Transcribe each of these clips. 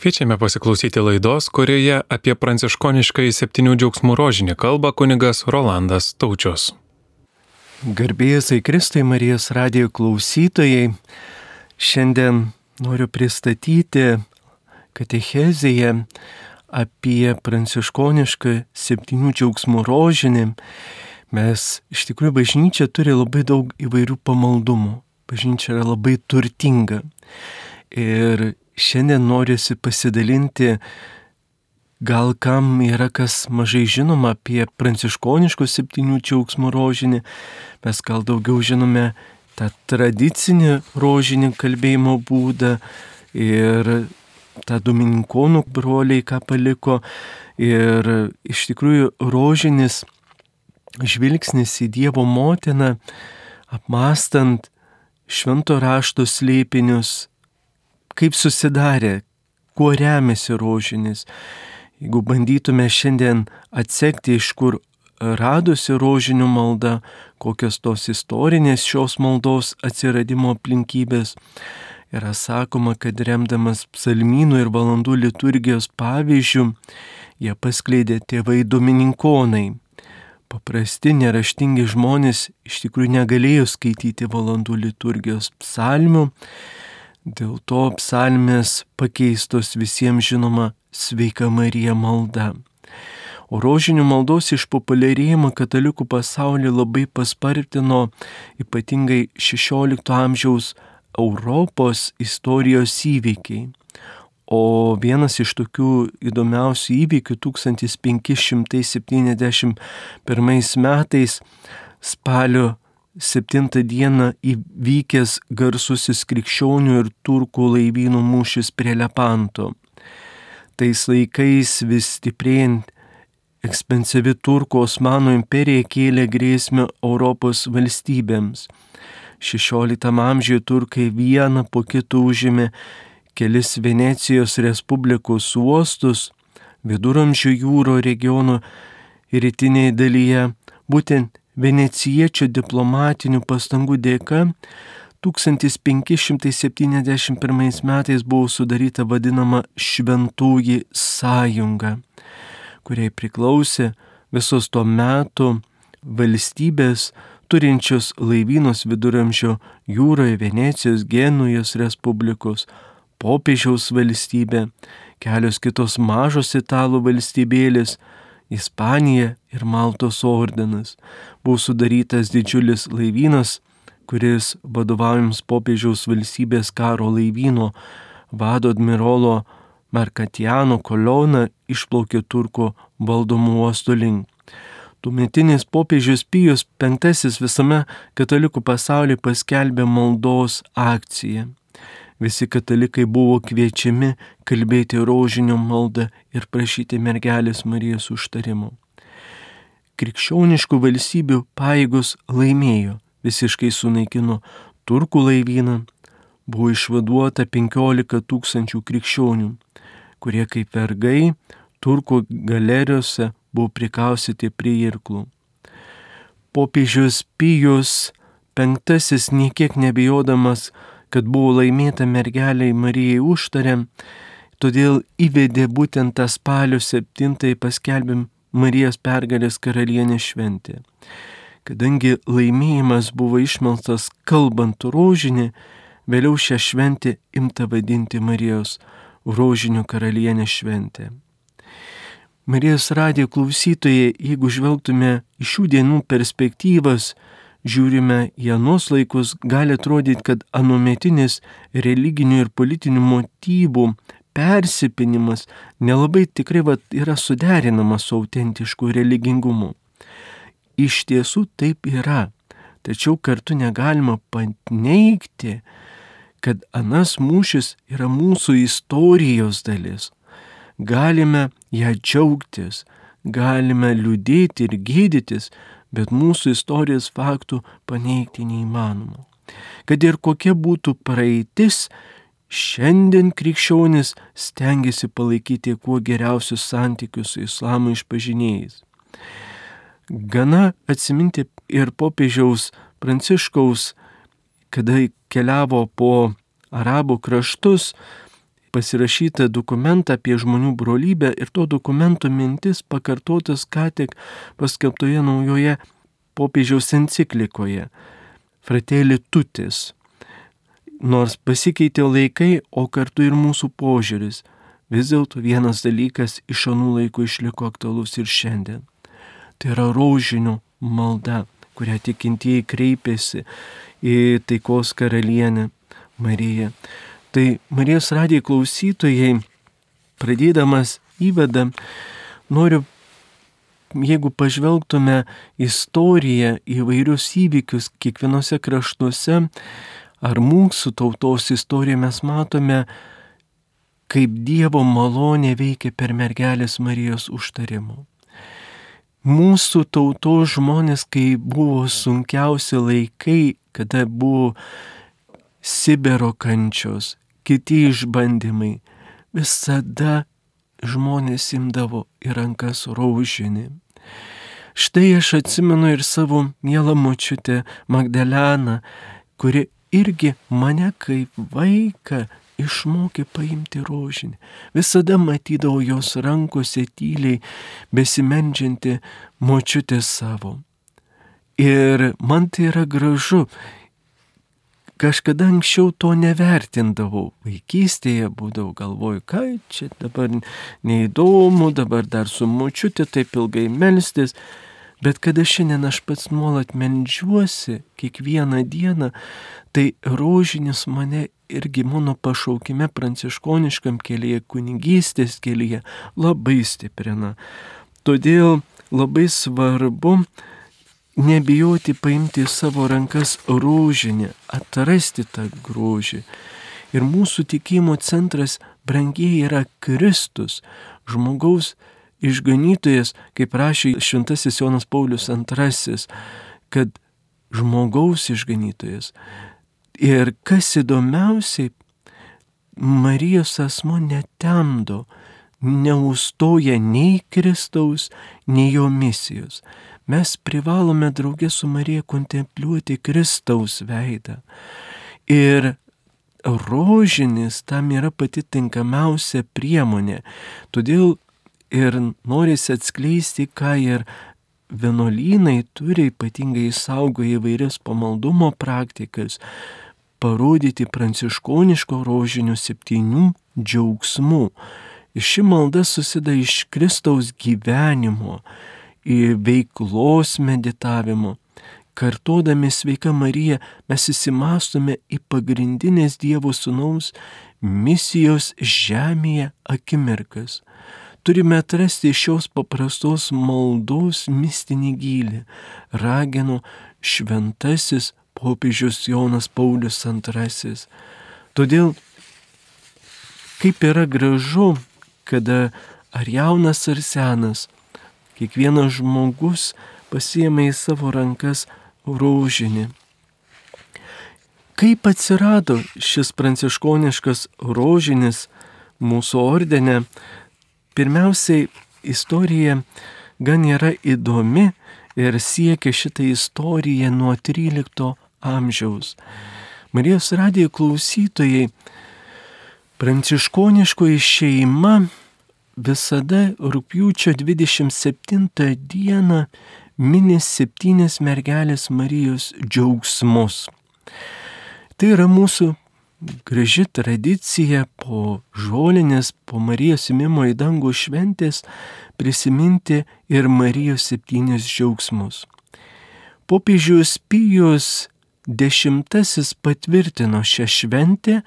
Kviečiame pasiklausyti laidos, kurioje apie pranciškonišką į septynių džiaugsmų rožinį kalba kunigas Rolandas Taučios. Garbėjai Kristai Marijos radijo klausytojai, šiandien noriu pristatyti katechezėje apie pranciškonišką septynių džiaugsmų rožinį. Mes iš tikrųjų bažnyčia turi labai daug įvairių pamaldumų. Bažnyčia yra labai turtinga. Ir šiandien noriuosi pasidalinti, gal kam yra kas mažai žinoma apie pranciškoniškų septynių džiaugsmų rožinį, mes gal daugiau žinome tą tradicinį rožinį kalbėjimo būdą ir tą domininkonų broliai, ką paliko. Ir iš tikrųjų rožinis žvilgsnis į Dievo motiną, apmastant švento rašto slėpinius, kaip susidarė, kuo remiasi rožinis. Jeigu bandytume šiandien atsekti, iš kur radosi rožinių malda, kokios tos istorinės šios maldos atsiradimo aplinkybės, yra sakoma, kad remdamas psalmynų ir valandų liturgijos pavyzdžių, jie paskleidė tėvai domininkonai. Paprasti neraštingi žmonės iš tikrųjų negalėjo skaityti valandų liturgijos psalmių, Dėl to psalmės pakeistos visiems žinoma sveika Marija malda. O rožinių maldos išpopuliarėjimą katalikų pasaulyje labai paspartino ypatingai XVI amžiaus Europos istorijos įvykiai. O vienas iš tokių įdomiausių įvykių 1571 metais spalio 7 dieną įvykęs garsusis krikščionių ir turkų laivynų mūšis prie Lepanto. Tais laikais vis stiprėjant ekspansyvi turkų Osmanų imperija kėlė grėsmę Europos valstybėms. 16 amžiuje turkai vieną po kitų užėmė kelis Venecijos Respublikos uostus, viduramžių jūro regiono rytinėje dalyje, būtent venecijiečių diplomatinių pastangų dėka 1571 metais buvo sudaryta vadinama Šventųjų sąjunga, kuriai priklausė visos tuo metu valstybės turinčios laivynus viduramžio jūroje Venecijos, Genujos Respublikos, popiežiaus valstybė, kelios kitos mažos italų valstybėlės, Ispanija ir Maltos ordinas. Buvo sudarytas didžiulis laivynas, kuris vadovaujams popiežiaus valstybės karo laivyno vado admirolo Merkatiano koloną išplaukė turko valdomų uostų link. Tuometinis popiežius Pijus V visame katalikų pasaulyje paskelbė maldos akciją visi katalikai buvo kviečiami kalbėti rožinio maldą ir prašyti mergelės Marijos užtarimo. Krikščioniškų valstybių paėgos laimėjo, visiškai sunaikino turkų laivyną, buvo išvaduota 15 tūkstančių krikščionių, kurie kaip vergai turkų galerijose buvo prikausyti prie irklų. Popiežius Pijus V niekiek nebijodamas kad buvo laimėta mergeliai Marijai užtarė, todėl įvedė būtent tą spalio 7 paskelbim Marijos pergalės karalienės šventė. Kadangi laimėjimas buvo išmelstas kalbant rožinį, vėliau šią šventę imta vadinti Marijos rožinio karalienės šventė. Marijos radijo klausytojai, jeigu žvelgtume iš šių dienų perspektyvas, žiūrime į anuos laikus, gali atrodyti, kad anuometinis religinių ir politinių motyvų persipinimas nelabai tikrai va, yra suderinamas su autentišku religingumu. Iš tiesų taip yra, tačiau kartu negalima paneigti, kad anas mūšis yra mūsų istorijos dalis. Galime ją džiaugtis, galime liūdėti ir gėdytis, bet mūsų istorijos faktų paneigti neįmanoma. Kad ir kokia būtų praeitis, šiandien krikščionis stengiasi palaikyti kuo geriausius santykius su islamo išpažinėjais. Gana atsiminti ir popiežiaus Pranciškaus, kada keliavo po arabų kraštus, pasirašytą dokumentą apie žmonių brolybę ir to dokumento mintis pakartotas ką tik paskelbtoje naujoje popiežiaus enciklikoje Fratelli Tutis. Nors pasikeitė laikai, o kartu ir mūsų požiūris, vis dėlto vienas dalykas iš anų laikų išliko aktualus ir šiandien. Tai yra rožinio malda, kurią tikintieji kreipėsi į taikos karalienę Mariją. Tai Marijos radijai klausytojai, pradėdamas įvadą, noriu, jeigu pažvelgtume istoriją, įvairius įvykius kiekvienose kraštuose, ar mūsų tautos istoriją mes matome, kaip Dievo malonė veikia per mergelės Marijos užtarimu. Mūsų tautos žmonės, kai buvo sunkiausi laikai, kada buvo Sibero kančios, kiti išbandymai, visada žmonės imdavo į rankas raužinį. Štai aš atsimenu ir savo mielą močiutę Magdaleną, kuri irgi mane kaip vaiką išmokė paimti rožinį. Visada matydavau jos rankose tyliai besimendžianti močiutė savo. Ir man tai yra gražu, Kažkada anksčiau to nevertindavau. Vaikystėje būdavau galvoju, ką čia dabar neįdomu, dabar dar su mučiutė taip ilgai melstis. Bet kada šiandien aš pats nuolat melžiuosi, kiekvieną dieną, tai rožinis mane irgi mano pašaukime pranciškoniškam kelyje, kunigystės kelyje labai stiprina. Todėl labai svarbu nebijoti paimti į savo rankas rožinį, atrasti tą grožį. Ir mūsų tikėjimo centras brangiai yra Kristus, žmogaus išganytojas, kaip rašė šventasis Jonas Paulius II, kad žmogaus išganytojas. Ir kas įdomiausiai, Marijos asmo netemdo, neustoja nei Kristaus, nei jo misijos mes privalome draugė su Marija kontempliuoti Kristaus veidą. Ir rožinis tam yra pati tinkamiausia priemonė. Todėl ir norisi atskleisti, ką ir vienuolynai turi ypatingai saugoję įvairias pamaldumo praktikas, parodyti pranciškoniško rožinio septynių džiaugsmų. Ši malda susideda iš Kristaus gyvenimo veiklos meditavimo. Kartodami sveika Marija mes įsimastome į pagrindinės Dievo Sūnaus misijos žemėje akimirkas. Turime atrasti šios paprastos maldos mistinį gylį, ragino šventasis popiežius Jonas Paulius II. Todėl kaip yra gražu, kada ar jaunas ar senas, Kiekvienas žmogus pasiemė į savo rankas rožinį. Kaip atsirado šis pranciškoniškas rožinis mūsų ordenė? Pirmiausiai, istorija gan yra įdomi ir siekia šitą istoriją nuo 13 amžiaus. Marijos radijo klausytojai, pranciškoniškoji šeima visada rūpjūčio 27 dieną mini septynės mergelės Marijos džiaugsmus. Tai yra mūsų graži tradicija po žolinės, po Marijos įmimo į dangų šventės prisiminti ir Marijos septynės džiaugsmus. Popiežius Pijus dešimtasis patvirtino šią šventę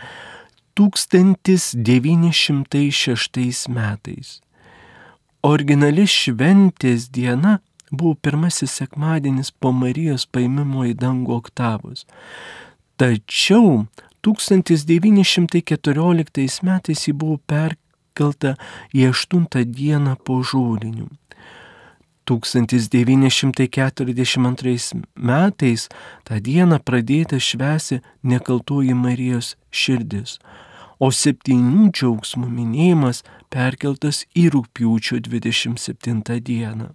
1906 metais. Originali šventės diena buvo pirmasis sekmadienis po Marijos paimimo į dangų oktavus. Tačiau 1914 metais ji buvo perkelta į 8 dieną po žūlinių. 1942 metais tą dieną pradėta švesi nekaltoji Marijos širdis, o septynių džiaugsmų minėjimas perkeltas į rūpiučio 27 dieną.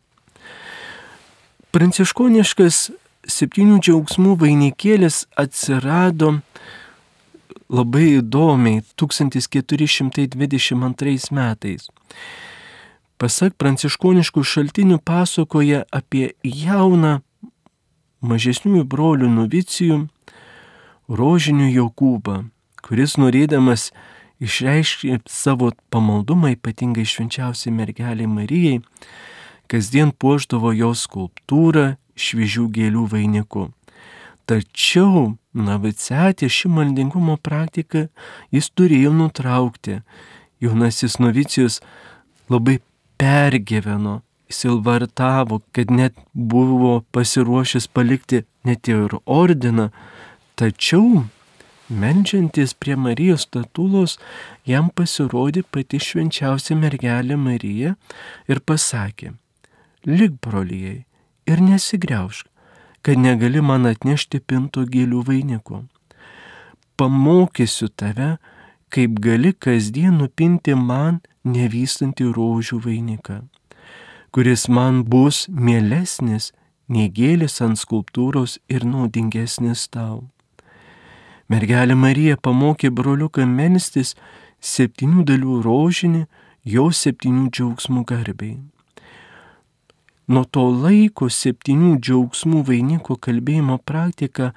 Pranciškoniškas septynių džiaugsmų vainikėlis atsirado labai įdomiai 1422 metais. Pasak pranciškoniškų šaltinių pasakoja apie jauną mažesniųjų brolių novicijų rožinių Jokūbą, kuris norėdamas išreiškė savo pamaldumą ypatingai švenčiausiai mergeliai Marijai, kasdien puoždavo jos skulptūrą šviežių gėlių vainiku. Tačiau navicetė šį maldingumo praktiką jis turėjo nutraukti. Jaunasis novicijus labai pergyveno, silvartavo, kad net buvo pasiruošęs palikti net ir ordiną, tačiau Meldžiantis prie Marijos statulos, jam pasirodė pati švenčiausia mergelė Marija ir pasakė, lik brolyjei ir nesigriaušk, kad negali man atnešti pinto gėlių vainiko. Pamokysiu tave, kaip gali kasdien nupinti man nevystantį rožių vainiką, kuris man bus mielesnis nei gėlis ant skulptūros ir naudingesnis tau. Mergelė Marija pamokė broliuką melstis septynių dalių rožinį, jo septynių džiaugsmų garbiai. Nuo to laiko septynių džiaugsmų vainiko kalbėjimo praktika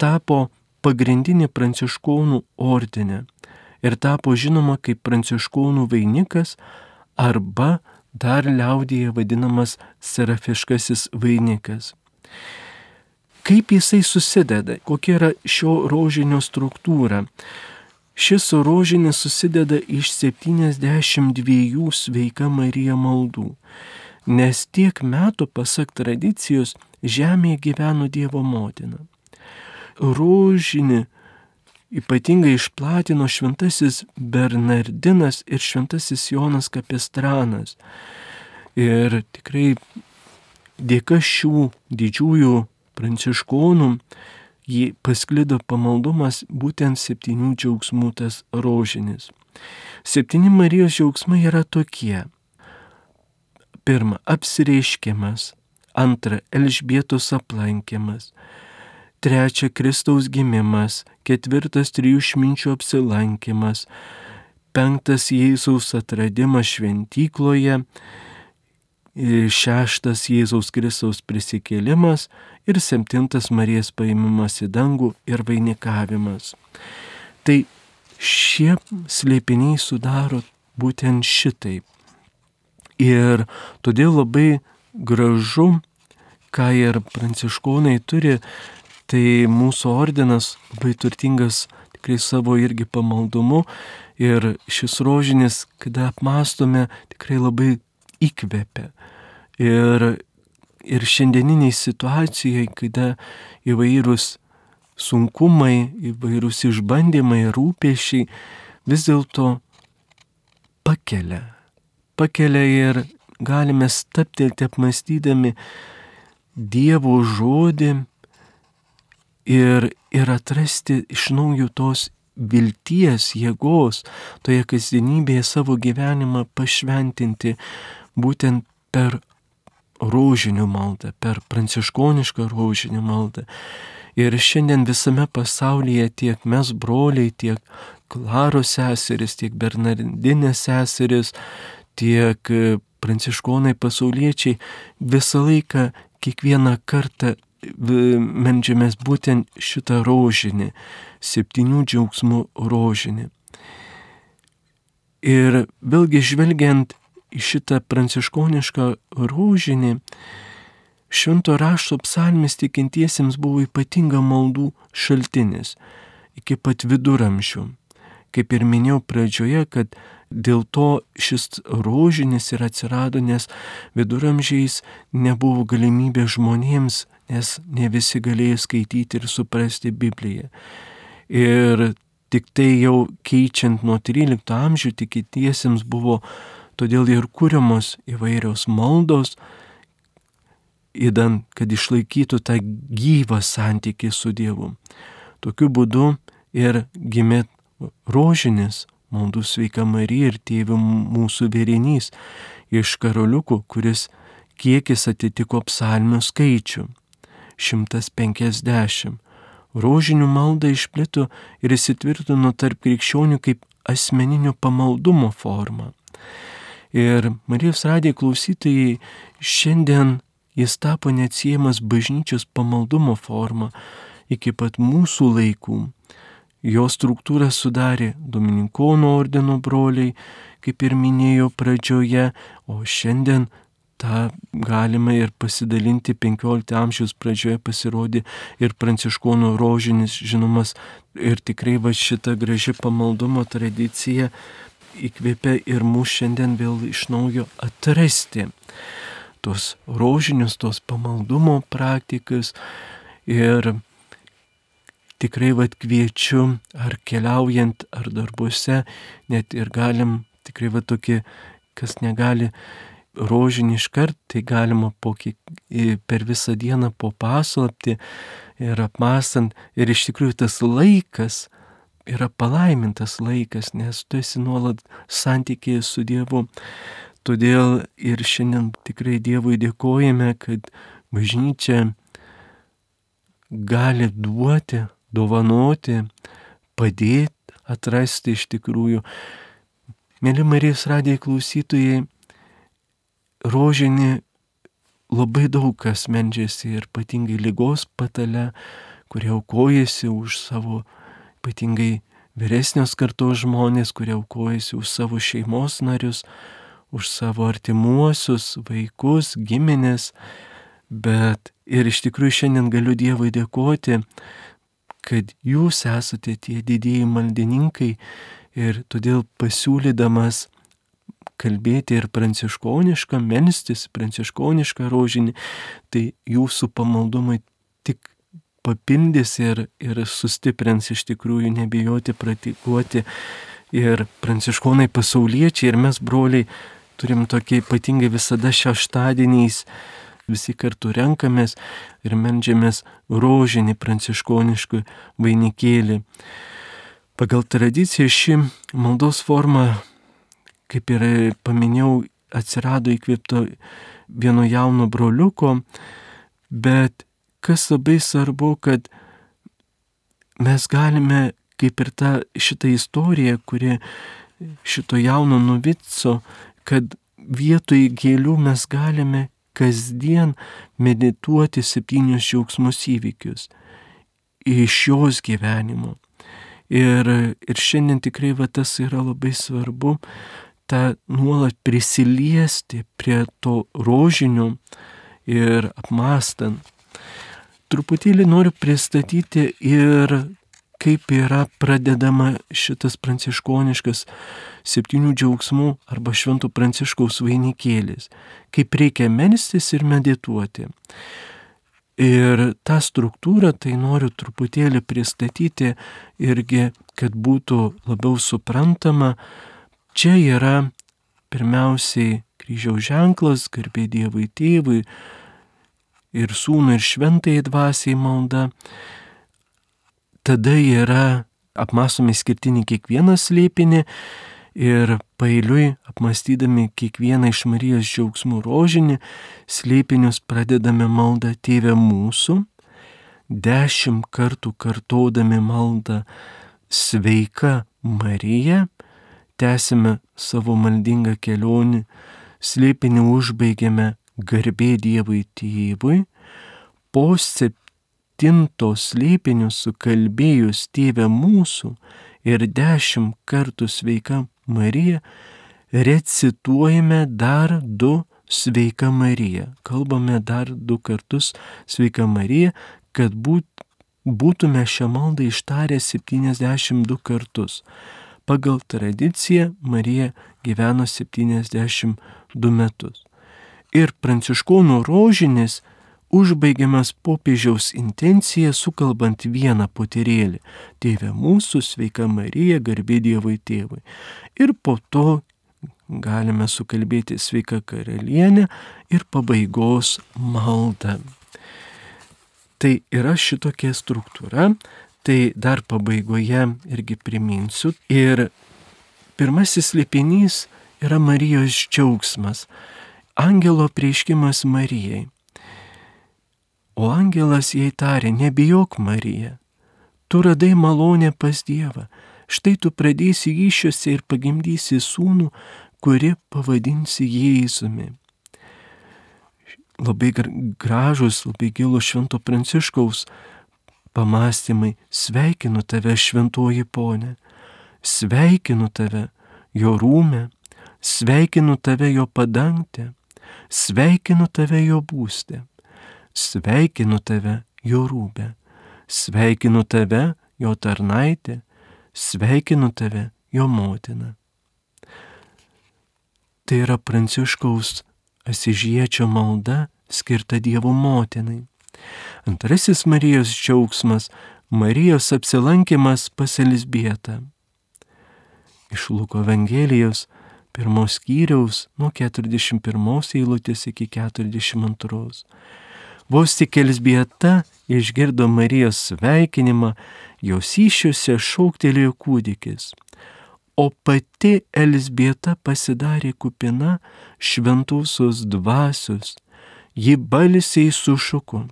tapo pagrindinė pranciškonų ordinė ir tapo žinoma kaip pranciškonų vainikas arba dar liaudėje vadinamas serafiškasis vainikas. Kaip jisai susideda, kokia yra šio rožinio struktūra. Šis rožinis susideda iš 72 sveika Marija maldų, nes tiek metų, pasak tradicijos, žemėje gyveno Dievo motina. Rožinį ypatingai išplatino šventasis Bernardinas ir šventasis Jonas Kapistranas. Ir tikrai dėka šių didžiųjų pranciškonų jį pasklido pamaldumas būtent septynių džiaugsmų tas rožinis. Septyni Marijos džiaugsmai yra tokie. Pirma, apsireiškimas. Antra, Elžbietos aplankimas. Trečia, Kristaus gimimas. Ketvirtas, trijų šminčių apsilankimas. Penktas, Jėzaus atradimas šventykloje šeštas Jėzaus Kristaus prisikėlimas ir septintas Marijos paimimas į dangų ir vainikavimas. Tai šie slėpiniai sudaro būtent šitaip. Ir todėl labai gražu, ką ir pranciškonai turi, tai mūsų ordinas labai turtingas tikrai savo irgi pamaldumu ir šis rožinis, kada apmastome, tikrai labai įkvepia. Ir, ir šiandieniniai situacijai, kada įvairūs sunkumai, įvairūs išbandymai, rūpešiai vis dėlto pakelia. Pakelia ir galime staptelti apmastydami Dievo žodį ir, ir atrasti iš naujo tos vilties, jėgos toje kasdienybėje savo gyvenimą pašventinti būtent per rožinių maldą, per pranciškonišką rožinių maldą. Ir šiandien visame pasaulyje tiek mes broliai, tiek Klaros seseris, tiek Bernardinės seseris, tiek pranciškonai pasauliečiai visą laiką, kiekvieną kartą melžiamės būtent šitą rožinį, septynių džiaugsmų rožinį. Ir vėlgi žvelgiant šitą pranciškonišką rūžinį, švento rašto psalmis tikintiesiems buvo ypatinga maldų šaltinis iki pat viduramžių. Kaip ir minėjau pradžioje, kad dėl to šis rožinis ir atsirado, nes viduramžiais nebuvo galimybė žmonėms, nes ne visi galėjo skaityti ir suprasti Bibliją. Ir tik tai jau keičiant nuo 13 amžių tikintiesiems buvo Todėl ir kūriamos įvairios maldos, įdant, kad išlaikytų tą gyvą santykį su Dievu. Tokiu būdu ir gimė rožinis maldų sveika Marija ir tėvų mūsų vėrinys iš karoliukų, kuris kiekis atitiko psalmių skaičių - 150. rožinių malda išplito ir įsitvirtino tarp krikščionių kaip asmeninio pamaldumo forma. Ir Marijos radijo klausytojai šiandien jis tapo neatsiejamas bažnyčios pamaldumo forma iki pat mūsų laikų. Jo struktūrą sudarė Domininkonų ordino broliai, kaip ir minėjau pradžioje, o šiandien tą galima ir pasidalinti 15 amžiaus pradžioje pasirodė ir pranciškonų rožinis žinomas ir tikrai va šita graži pamaldumo tradicija įkvėpia ir mus šiandien vėl iš naujo atrasti tos rožinius, tos pamaldumo praktikas ir tikrai vad kviečiu ar keliaujant, ar darbuose, net ir galim tikrai va tokie, kas negali rožinį iškart, tai galima po, per visą dieną po paslapti ir apmastant. Ir iš tikrųjų tas laikas yra palaimintas laikas, nes tu esi nuolat santykėje su Dievu. Todėl ir šiandien tikrai Dievui dėkojame, kad bažnyčia gali duoti, dovanoti, padėti, atrasti iš tikrųjų. Mėly Marijos radiai klausytojai, rožinį labai daug kas medžiasi ir ypatingai lygos patale, kurie aukojasi už savo ypatingai vyresnios kartos žmonės, kurie aukojasi už savo šeimos narius, už savo artimuosius, vaikus, giminės. Bet ir iš tikrųjų šiandien galiu Dievui dėkoti, kad jūs esate tie didieji maldininkai ir todėl pasiūlydamas kalbėti ir pranciškonišką, melstis pranciškonišką rožinį, tai jūsų pamaldumai tik papildys ir, ir sustiprins iš tikrųjų nebijoti praktikuoti. Ir pranciškonai pasauliečiai ir mes broliai turim tokie ypatingai visada šeštadieniais visi kartu renkamės ir melžiamės rožinį pranciškoniškų vainikėlį. Pagal tradiciją ši maldos forma kaip ir paminėjau, atsirado įkvėpto vieno jauno broliuko, bet kas labai svarbu, kad mes galime, kaip ir ta šitą istoriją, kuri šito jauno nuvico, kad vietoj gėlių mes galime kasdien medituoti septynius džiaugsmus įvykius iš jos gyvenimo. Ir, ir šiandien tikrai va tas yra labai svarbu, tą nuolat prisiliesti prie to rožinio ir apmastant. Truputėlį noriu pristatyti ir kaip yra pradedama šitas pranciškoniškas septynių džiaugsmų arba švento pranciškaus vainikėlis, kaip reikia melstis ir medituoti. Ir tą struktūrą tai noriu truputėlį pristatyti irgi, kad būtų labiau suprantama, Čia yra pirmiausiai kryžiaus ženklas, garbė Dievui tėvui ir sūnui ir šventai dvasiai malda. Tada yra apmastomi skirtinį kiekvieną slėpinį ir pailiui apmastydami kiekvieną iš Marijos džiaugsmų rožinį slėpinius pradedame maldą Tėvę mūsų, dešimt kartų kartodami maldą Sveika Marija, tęsime savo maldingą kelionį, slėpinį užbaigėme garbė Dievui tėvui, po septinto slėpinio sukalbėjus tėvę mūsų ir dešimt kartų sveika Marija, recituojame dar du sveika Marija. Kalbame dar du kartus sveika Marija, kad būt, būtume šią maldą ištarę 72 kartus. Pagal tradiciją Marija gyveno 72 metus. Ir pranciškonų rožinis užbaigiamas popiežiaus intencija sukalbant vieną poterėlį - Tėve mūsų, sveika Marija, garbė Dievui tėvui. Ir po to galime sukalbėti sveika karalienė ir pabaigos maldą. Tai yra šitokia struktūra, Tai dar pabaigoje irgi priminsiu. Ir pirmasis slėpinys yra Marijos džiaugsmas. Angelo prieškimas Marijai. O angelas jai tarė, nebijok Marija, Tu radai malonę pas Dievą. Štai tu pradėsi iššiose ir pagimdysi sūnų, kuri pavadinsi Jėzumi. Labai gražus, labai gilus Švento Pranciškaus pamastymai. Sveikinu tave, šventoji ponė. Sveikinu tave, jo rūmė. Sveikinu tave, jo padangtė. Sveikinu tave, jo būstė. Sveikinu tave, jo rūbė. Sveikinu tave, jo tarnaitė. Sveikinu tave, jo motina. Tai yra Pranciškaus Asižiečio malda skirta Dievo motinai. Antrasis Marijos džiaugsmas - Marijos apsilankimas pas Elisbietą. Iš Luko Evangelijos pirmos skyriaus nuo 41 eilutės iki 42. Vos tik Elisbieta išgirdo Marijos sveikinimą, jos iššiuose šauktelėjo kūdikis o pati Elsbieta pasidarė kupina šventosios dvasios, ji balsiai sušuko,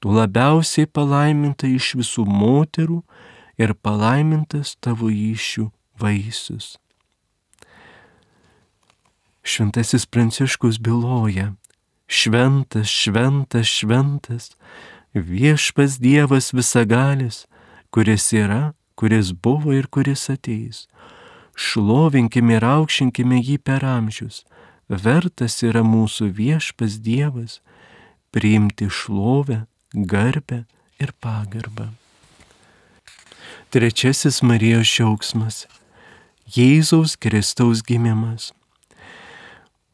tu labiausiai palaiminta iš visų moterų ir palaimintas tavo iššių vaisius. Šventasis Pranciškus byloja, šventas, šventas, šventas, viešpas Dievas visagalis, kuris yra, kuris buvo ir kuris ateis šlovinkime ir aukštinkime jį per amžius. Vertas yra mūsų viešpas Dievas priimti šlovę, garbę ir pagarbą. Trečiasis Marijos džiaugsmas - Jėzaus Kristaus gimimas.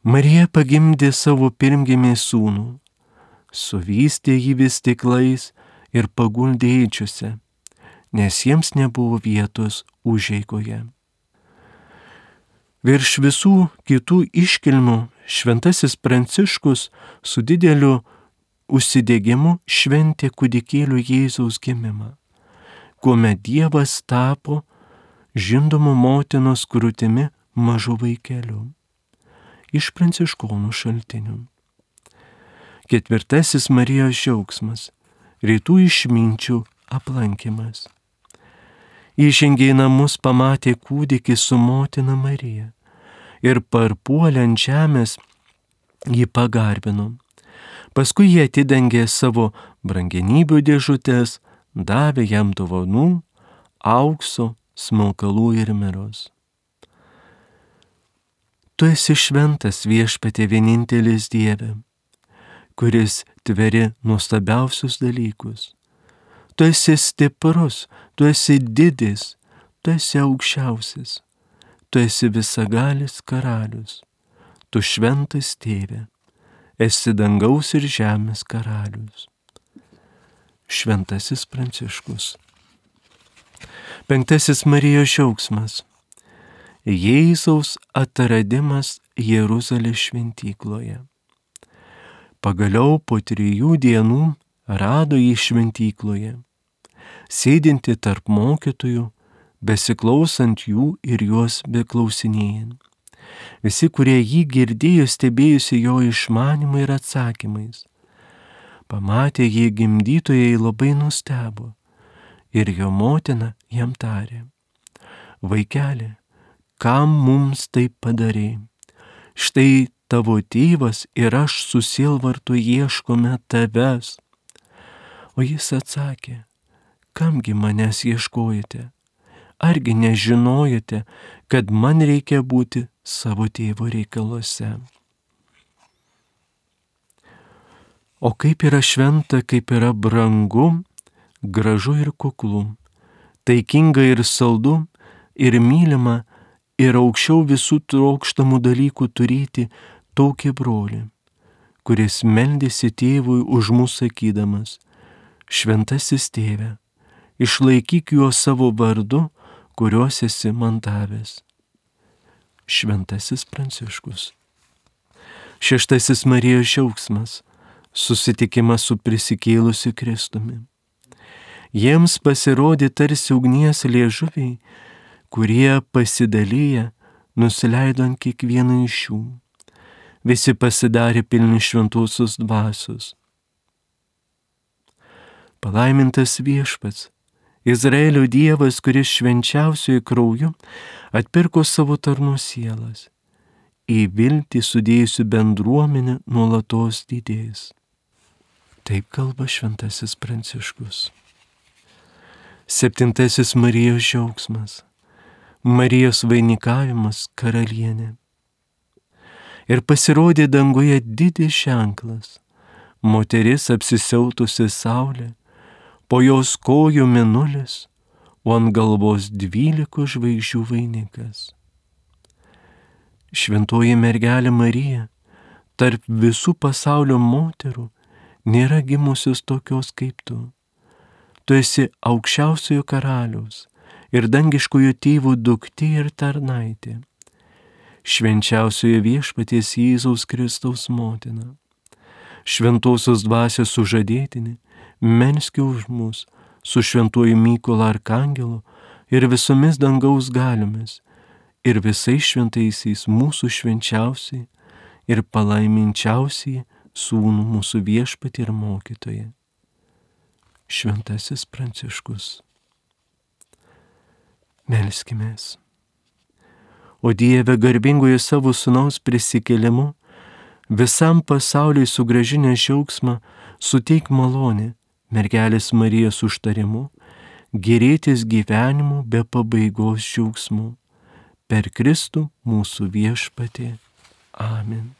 Marija pagimdė savo pirmgimį sūnų, suvystė jį vis tiklais ir paguldė eičiuose, nes jiems nebuvo vietos užeigoje. Virš visų kitų iškilmių šventasis Pranciškus su dideliu užsidėgymu šventė kūdikėlių Jėzaus gimimą, kuomet Dievas tapo žindomų motinos krūtimi mažu vaikeliu iš pranciškonų šaltinių. Ketvirtasis Marijos džiaugsmas - rytų išminčių aplankimas. Įžengė į namus, pamatė kūdikį su motina Marija ir parpuolė ant žemės jį pagarbino. Paskui jie atidengė savo brangenybių dėžutės, davė jam dovanų, aukso, smilkalų ir miros. Tu esi šventas viešpatė vienintelis Dieve, kuris tveri nuostabiausius dalykus Tu esi stiprus, tu esi didis, tu esi aukščiausias, tu esi visagalis karalius, tu šventas tėve, esi dangaus ir žemės karalius. Šventasis Pranciškus. Penktasis Marijos šiauksmas. Jėzaus atradimas Jeruzalės šventykloje. Pagaliau po trijų dienų rado jį šventykloje, sėdinti tarp mokytojų, besiklausant jų ir juos beklausinėjant. Visi, kurie jį girdėjo, stebėjusi jo išmanimai ir atsakymais. Pamatė jį gimdytojai labai nustebo ir jo motina jam tarė. Vaikeli, kam mums taip padarė? Štai tavo tėvas ir aš susilvartu ieškome tavęs. O jis atsakė, kamgi manęs ieškojate? Argi nežinojate, kad man reikia būti savo tėvo reikaluose? O kaip yra šventa, kaip yra brangu, gražu ir kuklu, taikinga ir saldu, ir mylima, ir aukščiau visų trokštamų dalykų turėti tokį brolį, kuris meldėsi tėvui už mūsų sakydamas, šventasis tėve, išlaikyk juos savo vardu, kuriuos esi man davęs. Šventasis Pranciškus. Šeštasis Marijos džiaugsmas - susitikimas su prisikėlusiu Kristumi. Jiems pasirodė tarsi ugnies liežuviai, kurie pasidalyja, nusileido ant kiekvieno iš jų. Visi pasidarė pilni šventosios dvasios palaimintas viešpats Izraelio Dievas, kuris švenčiausiojo krauju atpirko savo tarnų sielas. Į viltį sudėjusių bendruomenę nuolatos didės. Taip kalba šventasis Pranciškus. Septintasis Marijos džiaugsmas. Marijos vainikavimas karalienė. Ir pasirodė danguje didis ženklas. Moteris apsisiautusi saulė, po jos kojų minulis, o ant galvos dvylikų žvaigždžių vainikas. Šventoji mergelė Marija, tarp visų pasaulio moterų, nėra gimusios tokios kaip tu. Tu esi aukščiausiojo karaliaus ir dangiškojo tėvų duktė ir tarnaitė, švenčiausiojo viešpaties Jėzaus Kristaus motina, šventosios dvasios sužadėtinė, menski už mus, su šventuoju Mykolo Arkangelu ir visomis dangaus galiomis, ir visais šventaisiais mūsų švenčiausiai ir palaiminčiausiai sūnų mūsų viešpatį ir mokytoje. Šventasis Pranciškus. Melskimės. O Dieve garbingoje savo sunaus prisikelimu, visam pasauliui sugražinę džiaugsmą, suteik malonę mergelės Marijos užtarimu, gerėtis gyvenimu be pabaigos džiaugsmu. Per Kristų mūsų viešpatė. Amen.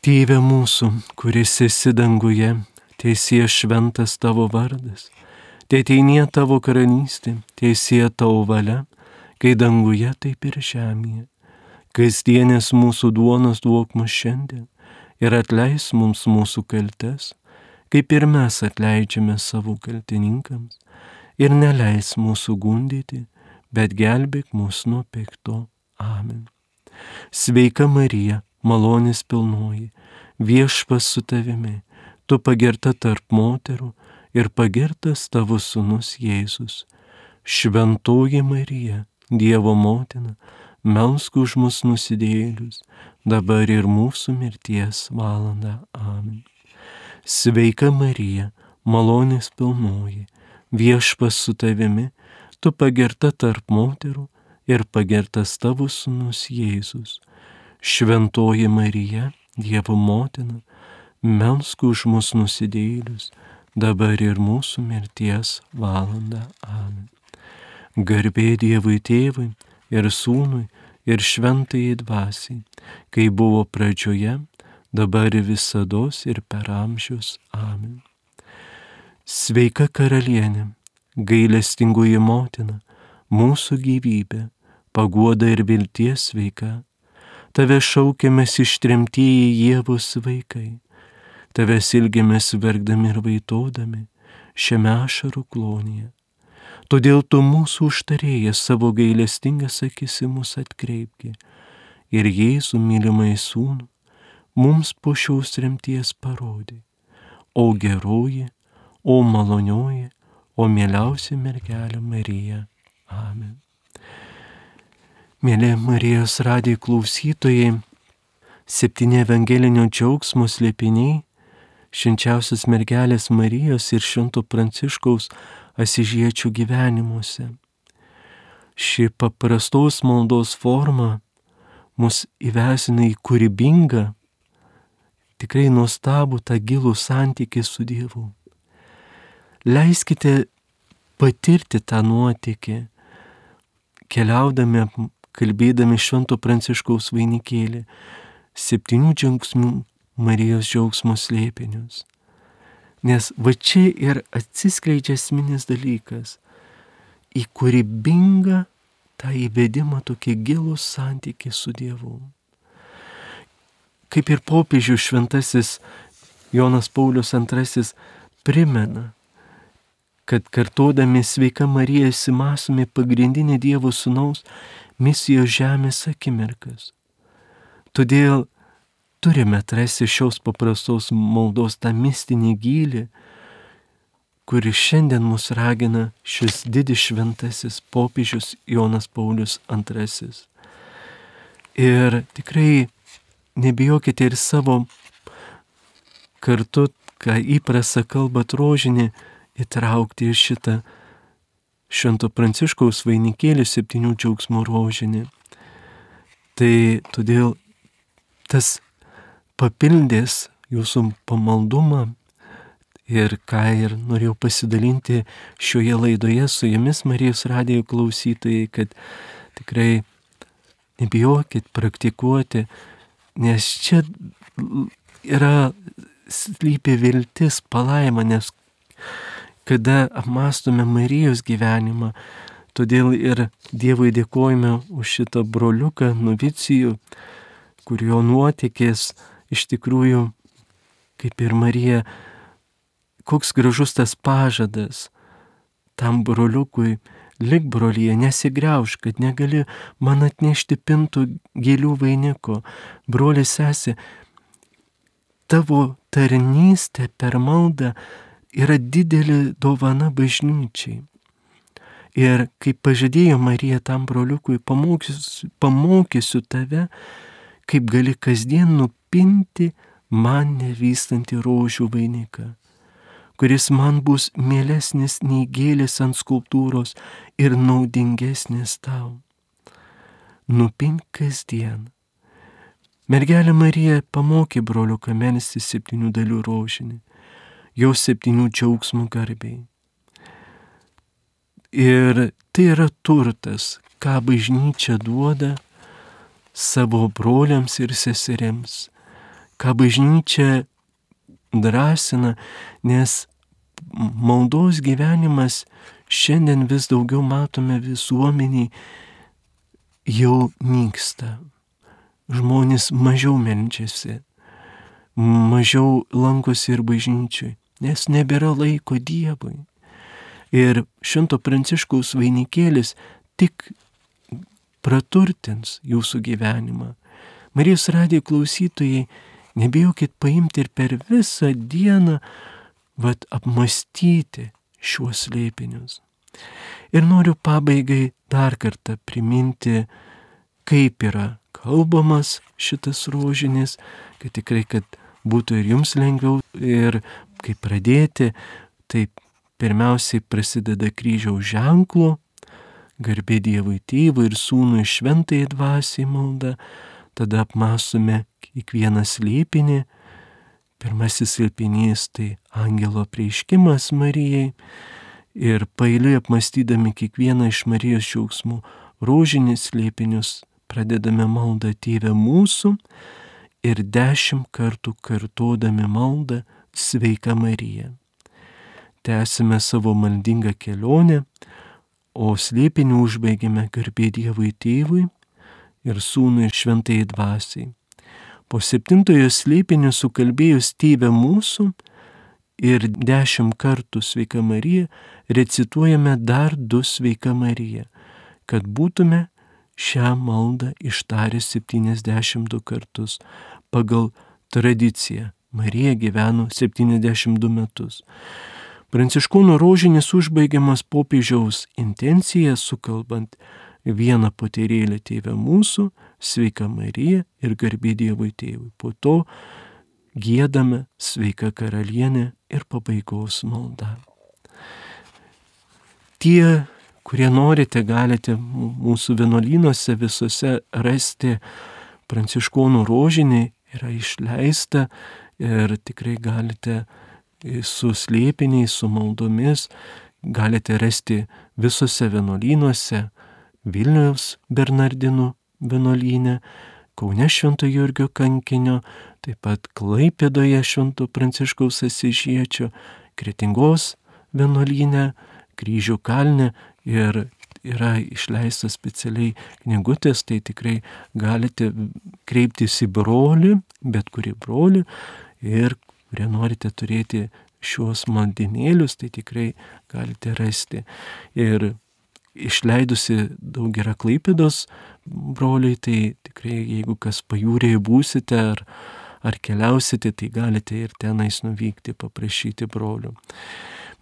Tėve mūsų, kuris esi danguje, teisie šventas tavo vardas, teiteinie tavo karalystė, teisie tavo valia, kai danguje taip ir žemėje. Kasdienės mūsų duonos duok mums šiandien ir atleis mums mūsų kaltes kaip ir mes atleidžiame savo kaltininkams, ir neleis mūsų gundyti, bet gelbėk mus nuo pikto. Amen. Sveika Marija, malonės pilnoji, viešpas su tavimi, tu pagerta tarp moterų ir pagertas tavo sunus Jėzus. Šventoji Marija, Dievo motina, melsk už mus nusidėlius, dabar ir mūsų mirties valanda. Amen. Sveika Marija, malonės pilnoji, viešpas su tavimi, tu pagerta tarp moterų ir pagertas tavo sunus Jėzus. Šventoji Marija, Dievo motina, melsk už mus nusidėlius, dabar ir mūsų mirties valanda. Amen. Garbė Dievui tėvui ir sūnui ir šventai dvasiai, kai buvo pradžioje, dabar ir visada ir per amžius. Amen. Sveika karalienė, gailestingoji motina, mūsų gyvybė, paguoda ir vilties sveika. Tave šaukiamės ištrimtieji Jėvos vaikai, tave ilgiamės verkdami ir vaitodami šiame ašarų klonyje. Todėl tu mūsų užtarėjas savo gailestingas akis į mus atkreipki ir Jėzų mylimai sūnų mums po šios rimties parodė, o geroji, o malonioji, o mieliausia mergelė Marija. Amen. Mėly Marijos radijo klausytojai, septyni evangelinio džiaugsmo slėpiniai, švenčiausias mergelės Marijos ir švento Pranciškaus asižiečių gyvenimuose. Ši paprastos maldos forma mus įvesina į kūrybingą tikrai nuostabų tą gilų santykį su Dievu. Leiskite patirti tą nuotykį, keliaudami, kalbėdami Švento Pranciškaus vainikėlį, septynių džiaugsmų Marijos džiaugsmo slėpinius. Nes va čia ir atsiskleidžia esminis dalykas į kūrybingą tą įvedimą tokį gilų santykį su Dievu kaip ir popiežių šventasis Jonas Paulius II primena, kad kartodami sveika Marija įsimasome pagrindinę Dievo Sūnaus misijos žemės akimirkas. Todėl turime atrasti šios paprastos maldos tą mistinį gylį, kuris šiandien mus ragina šis didis šventasis popiežius Jonas Paulius II. Ir tikrai nebijokite ir savo kartu, ką įprasta kalba rožinį, įtraukti į šitą Švento Pranciškaus vainikėlį septynių džiaugsmų rožinį. Tai todėl tas papildės jūsų pamaldumą ir ką ir norėjau pasidalinti šioje laidoje su jumis Marijos radijo klausytojai, kad tikrai nebijokit praktikuoti, nes čia yra slypi viltis, palaima, nes kada apmastome Marijos gyvenimą, todėl ir Dievui dėkojame už šitą broliuką, novicijų, kurio nuotykis iš tikrųjų, kaip ir Marija, koks gražus tas pažadas tam broliukui, lik brolyje, nesigriauž, kad negali man atnešti pintų gėlių vainiko. Brolis sesė, tavo tarnystė per maldą yra didelė dovana bažnyčiai. Ir kaip pažadėjo Marija tam broliukui, pamokysiu, pamokysiu tave, kaip gali kasdien nupinti man nevystantį rožių vainiką kuris man bus mielesnis nei gėlės ant skulptūros ir naudingesnis tau. Nupink kasdien. Mergelė Marija pamokė brolių kamensti septynių dalių rožinį, jos septynių džiaugsmų garbiai. Ir tai yra turtas, ką bažnyčia duoda savo broliams ir seseriams, ką bažnyčia drąsina, nes maldos gyvenimas šiandien vis daugiau matome visuomeniai jau nyksta. Žmonės mažiau melčiasi, mažiau lankosi ir bažnyčiui, nes nebėra laiko Dievui. Ir šimto pranciškaus vainikėlis tik praturtins jūsų gyvenimą. Marijos radijo klausytojai Nebijokit paimti ir per visą dieną, vad apmastyti šiuos slėpinius. Ir noriu pabaigai dar kartą priminti, kaip yra kalbamas šitas rožinis, kad tikrai, kad būtų ir jums lengviau ir kaip pradėti, tai pirmiausiai prasideda kryžiaus ženklu, garbė Dievui tėvui ir sūnui šventai dvasiai malda, tada apmastome kiekvieną slėpinį. Pirmasis slėpinys tai angelo prieiškimas Marijai ir pailiui apmastydami kiekvieną iš Marijos džiaugsmų rožinis slėpinius pradedame maldą Tėvę mūsų ir dešimt kartų kartuodami maldą Sveika Marija. Tęsime savo maldingą kelionę, o slėpinį užbaigime garbė Dievui Tėvui ir Sūnui šventai dvasiai. Po septintojo slėpinio sukalbėjus tėvę mūsų ir dešimt kartų sveika Marija, recituojame dar du sveika Marija, kad būtume šią maldą ištarę 72 kartus pagal tradiciją. Marija gyveno 72 metus. Pranciškūnų rožinis užbaigiamas popiežiaus intenciją sukalbant vieną poterėlę tėvę mūsų, sveika Marija ir garbė Dievui tėvui. Po to gėdame sveika karalienė ir pabaigos malda. Tie, kurie norite, galite mūsų vienuolynuose visose rasti pranciškonų rožinį, yra išleista ir tikrai galite su slėpiniais, su maldomis, galite rasti visose vienuolynuose, Vilniaus Bernardinų vienuolynė, Kaune Švento Jurgio kankinio, taip pat Klaipėdoje Švento Pranciškaus Asižiečio, Kretingos vienuolynė, Kryžių kalne ir yra išleistas specialiai knygutės, tai tikrai galite kreiptis į brolį, bet kurį brolį ir kurie norite turėti šiuos maldinėlius, tai tikrai galite rasti. Ir išleidusi daug yra Klaipėdos broliai, tai tikrai jeigu kas pajūrėje būsite ar, ar keliausite, tai galite ir tenais nuvykti, paprašyti brolių.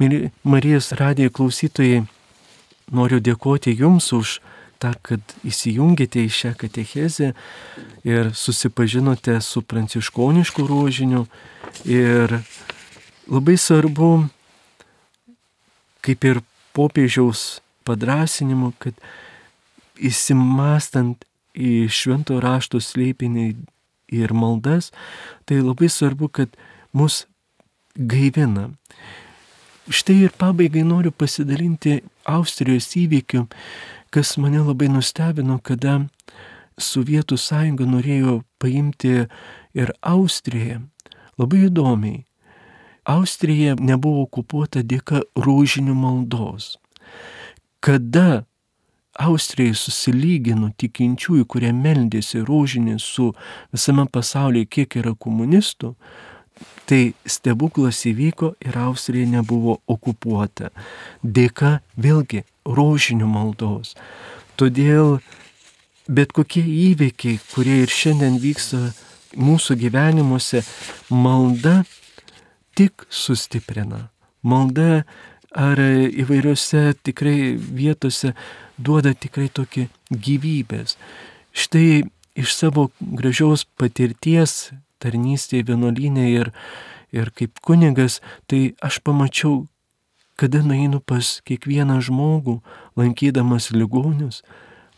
Mėly Marijos radijo klausytojai, noriu dėkoti Jums už tą, kad įsijungėte į šią katechezę ir susipažinote su pranciškonišku rožiniu. Ir labai svarbu kaip ir popiežiaus padrasinimu, kad įsimastant į švento rašto slėpinį ir maldas, tai labai svarbu, kad mus gaivina. Štai ir pabaigai noriu pasidalinti Austrijos įvykiu, kas mane labai nustebino, kada Sovietų sąjunga norėjo paimti ir Austriją. Labai įdomiai. Austrija nebuvo okupuota dėka rožinių maldos. Kada Austrijai susilygino tikinčiųjų, kurie meldėsi rožinį su visame pasaulyje, kiek yra komunistų, tai stebuklas įvyko ir Austrija nebuvo okupuota. Dėka vėlgi rožinių maldos. Todėl bet kokie įvykiai, kurie ir šiandien vyksta mūsų gyvenimuose, malda tik sustiprina. Malda ar įvairiose tikrai vietose duoda tikrai tokį gyvybės. Štai iš savo gražiaus patirties tarnystėje vienuolynė ir, ir kaip kunigas, tai aš pamačiau, kada nueinu pas kiekvieną žmogų, lankydamas ligonius,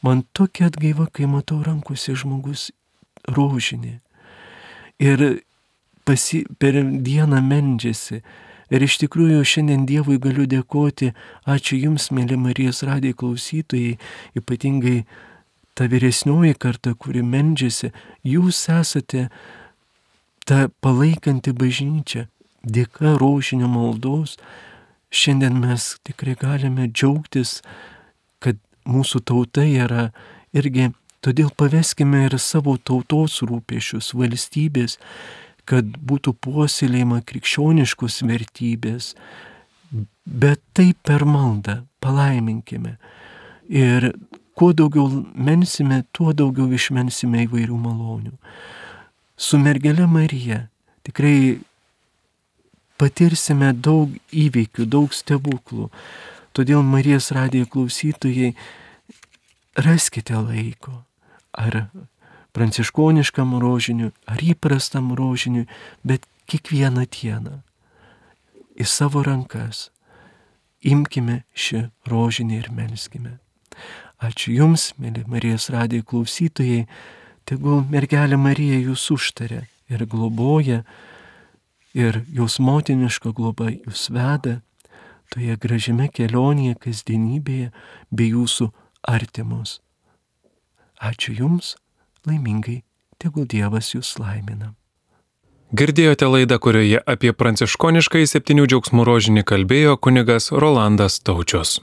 man tokia atgaiva, kai matau rankose žmogus rožinį. Ir pasi, per dieną mendžiasi. Ir iš tikrųjų šiandien Dievui galiu dėkoti, ačiū Jums, mėly Marijos radiai klausytojai, ypatingai ta vyresnioji karta, kuri mendžiasi, Jūs esate ta palaikanti bažnyčia, dėka rožinio maldos. Šiandien mes tikrai galime džiaugtis mūsų tauta yra irgi, todėl paveskime ir savo tautos rūpešius, valstybės, kad būtų puoselėjama krikščioniškos vertybės, bet tai per maldą palaiminkime. Ir kuo daugiau mensime, tuo daugiau išmensime įvairių malonių. Su mergelė Marija tikrai patirsime daug įvykių, daug stebuklų. Todėl Marijos radijo klausytojai, raskite laiko. Ar pranciškoniškam rožiniui, ar įprastam rožiniui, bet kiekvieną dieną į savo rankas imkime šį rožinį ir melskime. Ačiū Jums, mėly Marijos radijo klausytojai, tegul mergelė Marija Jūs užtarė ir globoja, ir Jūs motiniška globa Jūs veda toje gražiame kelionėje, kasdienybėje bei jūsų artimus. Ačiū Jums, laimingai, tegul Dievas Jūs laimina. Girdėjote laidą, kurioje apie pranciškoniškai septynių džiaugsmų rožinį kalbėjo kunigas Rolandas Taučius.